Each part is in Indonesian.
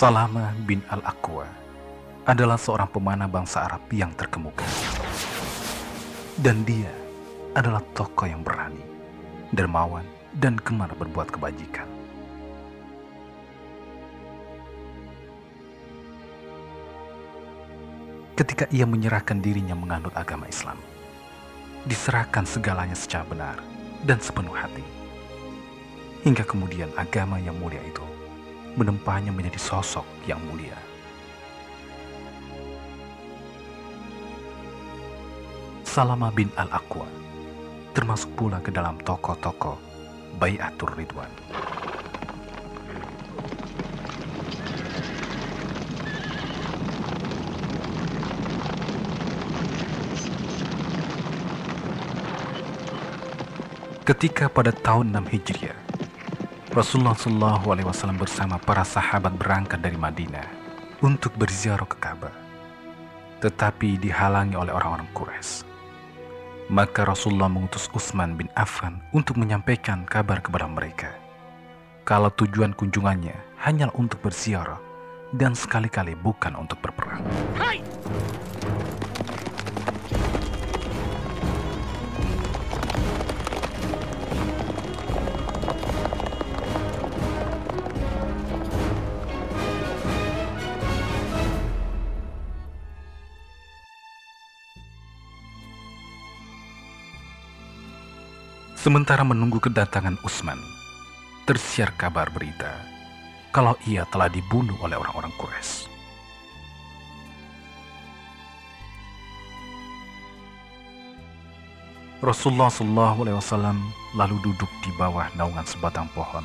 Salama bin Al-Aqwa adalah seorang pemanah bangsa Arab yang terkemuka. Dan dia adalah tokoh yang berani, dermawan, dan gemar berbuat kebajikan. Ketika ia menyerahkan dirinya menganut agama Islam, diserahkan segalanya secara benar dan sepenuh hati. Hingga kemudian agama yang mulia itu menempahnya menjadi sosok yang mulia. Salama bin Al-Aqwa termasuk pula ke dalam tokoh-tokoh Bayatul Ridwan. Ketika pada tahun 6 Hijriah, Rasulullah Shallallahu Alaihi Wasallam bersama para sahabat berangkat dari Madinah untuk berziarah ke Ka'bah, tetapi dihalangi oleh orang-orang Quraisy. Maka Rasulullah mengutus Utsman bin Affan untuk menyampaikan kabar kepada mereka kalau tujuan kunjungannya hanyalah untuk berziarah dan sekali-kali bukan untuk berperang. Hai! Sementara menunggu kedatangan Usman, tersiar kabar berita kalau ia telah dibunuh oleh orang-orang Quraisy. Rasulullah Shallallahu Alaihi Wasallam lalu duduk di bawah naungan sebatang pohon,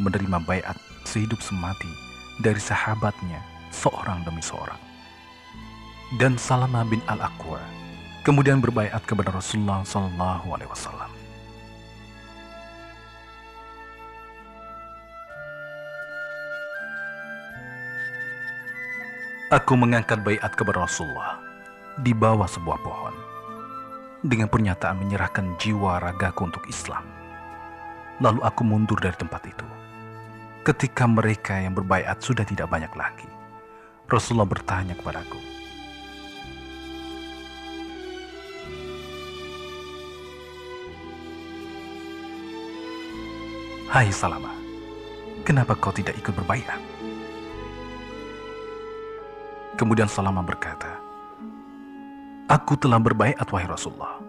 menerima bayat sehidup semati dari sahabatnya seorang demi seorang. Dan Salama bin Al-Aqwa kemudian berbayat kepada Rasulullah Shallallahu Alaihi Wasallam. Aku mengangkat bayat kepada Rasulullah di bawah sebuah pohon dengan pernyataan menyerahkan jiwa ragaku untuk Islam. Lalu aku mundur dari tempat itu. Ketika mereka yang berbayat sudah tidak banyak lagi, Rasulullah bertanya kepadaku, Hai Salama, kenapa kau tidak ikut berbayat? Kemudian Salama berkata, Aku telah berbaikat wahai Rasulullah.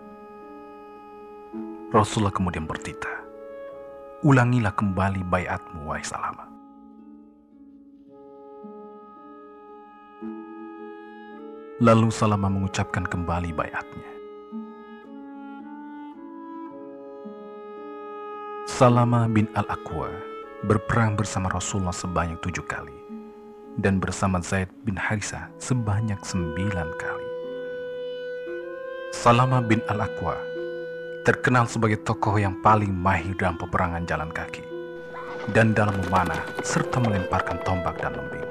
Rasulullah kemudian bertita, Ulangilah kembali bayatmu wahai Salama. Lalu Salama mengucapkan kembali bayatnya. Salama bin Al-Aqwa berperang bersama Rasulullah sebanyak tujuh kali dan bersama Zaid bin Harisa sebanyak sembilan kali. Salama bin Al-Aqwa terkenal sebagai tokoh yang paling mahir dalam peperangan jalan kaki dan dalam memanah serta melemparkan tombak dan lembing.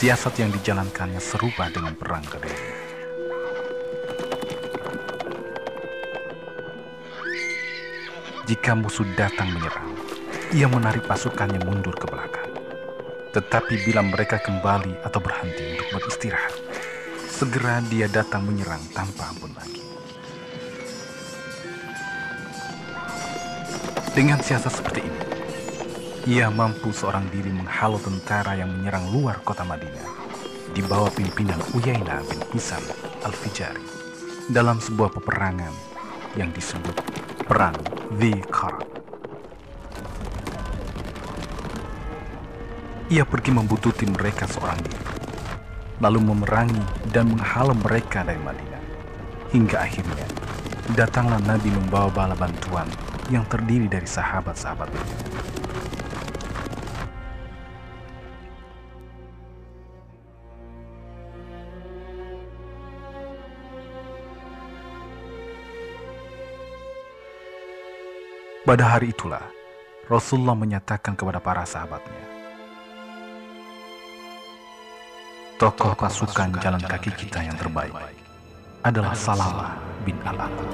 Siasat yang dijalankannya serupa dengan perang kedua. Jika musuh datang menyerang, ia menarik pasukannya mundur ke belakang. Tetapi bila mereka kembali atau berhenti untuk beristirahat, segera dia datang menyerang tanpa ampun lagi. Dengan siasat seperti ini, ia mampu seorang diri menghalau tentara yang menyerang luar kota Madinah di bawah pimpinan Uyainah bin Hisam al-Fijari dalam sebuah peperangan yang disebut Perang The. Ia pergi membututi mereka seorang diri, lalu memerangi dan menghalau mereka dari Madinah. Hingga akhirnya, datanglah Nabi membawa bala bantuan yang terdiri dari sahabat-sahabatnya. Pada hari itulah, Rasulullah menyatakan kepada para sahabatnya, Tokoh pasukan jalan kaki kita yang terbaik adalah Salamah bin Al-Aqwa.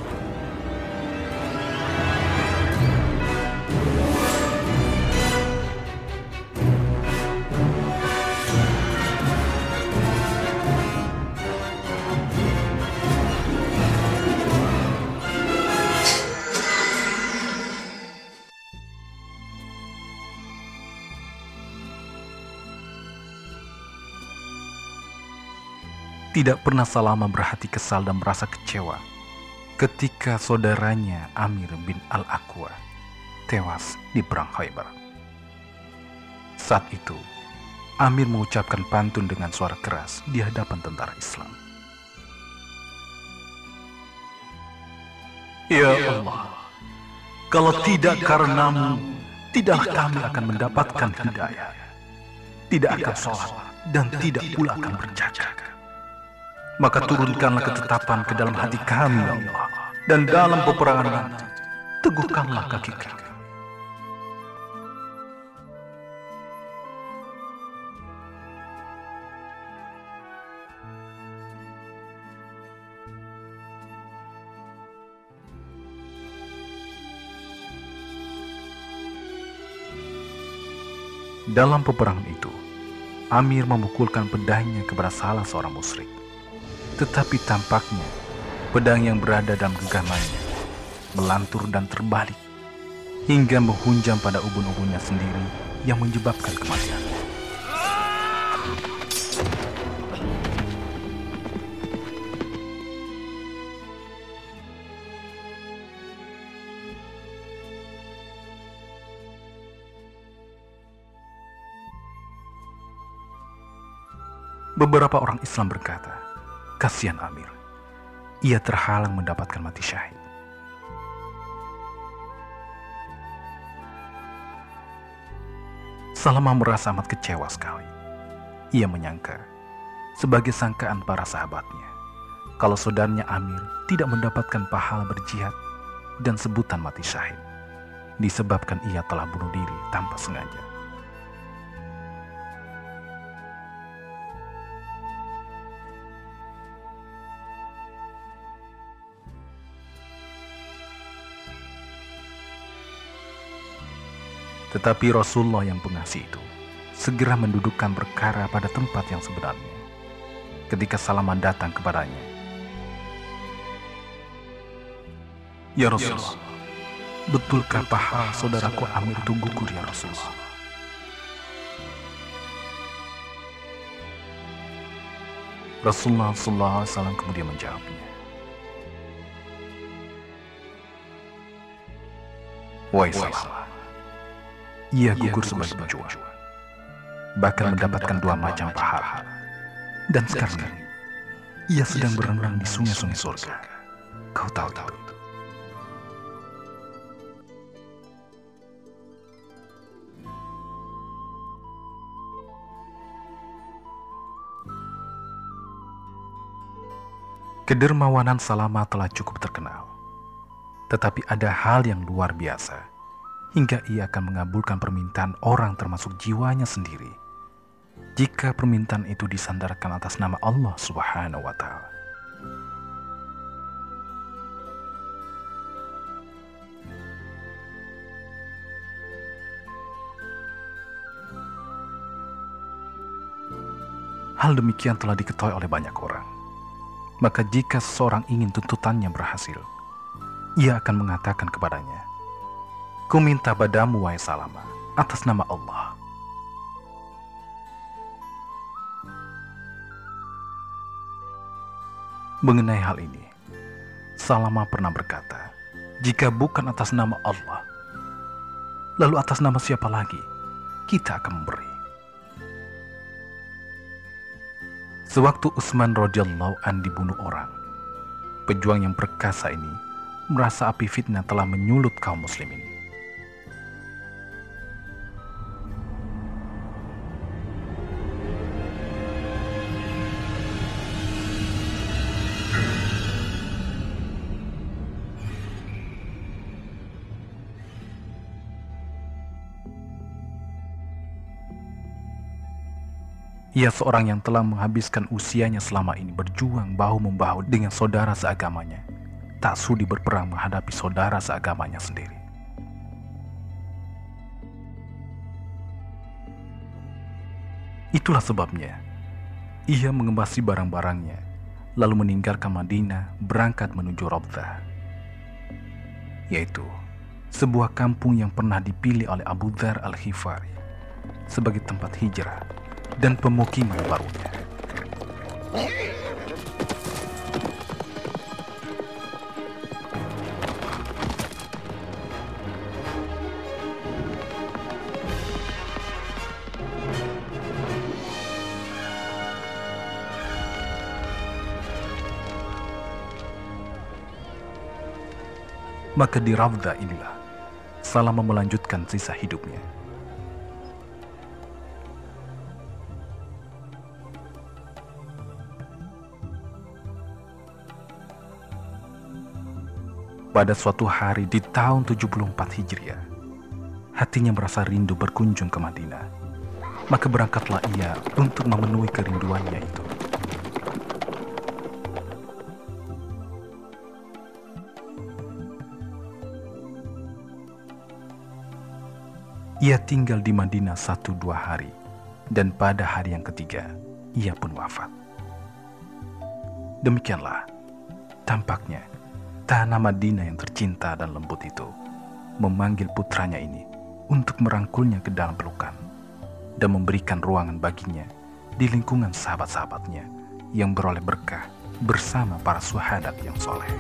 Tidak pernah Salama berhati kesal dan merasa kecewa ketika saudaranya Amir bin Al-Aqwa tewas di perang Khaybar. Saat itu, Amir mengucapkan pantun dengan suara keras di hadapan tentara Islam. Ya Allah, kalau tidak karenamu, tidaklah kami akan mendapatkan hidayah. Tidak akan sholat dan tidak pula akan berjaga. Maka turunkanlah ketetapan ke dalam hati kami, ya Allah. Dan dalam peperangan nanti, teguhkanlah kaki kami. Dalam peperangan itu, Amir memukulkan pedangnya kepada salah seorang musyrik. Tetapi tampaknya pedang yang berada dalam genggamannya melantur dan terbalik hingga menghunjam pada ubun-ubunnya sendiri yang menyebabkan kematian. Beberapa orang Islam berkata, kasihan Amir, ia terhalang mendapatkan mati syahid. Salama merasa amat kecewa sekali. Ia menyangka, sebagai sangkaan para sahabatnya, kalau saudaranya Amir tidak mendapatkan pahala berjihad dan sebutan mati syahid, disebabkan ia telah bunuh diri tanpa sengaja. Tetapi Rasulullah yang pengasih itu segera mendudukkan perkara pada tempat yang sebenarnya. Ketika Salaman datang kepadanya. Ya Rasulullah, betulkah paha saudaraku Amir itu gugur ya Rasulullah? Rasulullah SAW kemudian menjawabnya. Wahai Salam, ia gugur sebagai pejuang, bahkan mendapatkan dua macam pahala. Dan sekarang ia sedang berenang di sungai-sungai surga. Kau tahu tahu. Kedermawanan Salama telah cukup terkenal. Tetapi ada hal yang luar biasa hingga ia akan mengabulkan permintaan orang termasuk jiwanya sendiri jika permintaan itu disandarkan atas nama Allah Subhanahu wa taala. Hal demikian telah diketahui oleh banyak orang. Maka jika seseorang ingin tuntutannya berhasil, ia akan mengatakan kepadanya, Ku minta padamu, wahai Salama, atas nama Allah. Mengenai hal ini, Salama pernah berkata, jika bukan atas nama Allah, lalu atas nama siapa lagi kita akan memberi. Sewaktu Utsman radhiyallahu an dibunuh orang, pejuang yang perkasa ini merasa api fitnah telah menyulut kaum muslimin. Ia seorang yang telah menghabiskan usianya selama ini berjuang bahu-membahu dengan saudara seagamanya. Tak sudi berperang menghadapi saudara seagamanya sendiri. Itulah sebabnya ia mengembasi barang-barangnya, lalu meninggalkan Madinah berangkat menuju Rabdah, yaitu sebuah kampung yang pernah dipilih oleh Abu Dhar al-Khifari sebagai tempat hijrah dan pemukiman barunya. Maka di Ravda inilah Salama melanjutkan sisa hidupnya. Pada suatu hari di tahun 74 Hijriah, hatinya merasa rindu berkunjung ke Madinah. Maka berangkatlah ia untuk memenuhi kerinduannya itu. Ia tinggal di Madinah satu dua hari, dan pada hari yang ketiga, ia pun wafat. Demikianlah, tampaknya Tanah Madinah yang tercinta dan lembut itu memanggil putranya ini untuk merangkulnya ke dalam pelukan dan memberikan ruangan baginya di lingkungan sahabat-sahabatnya yang beroleh berkah bersama para suhadat yang soleh.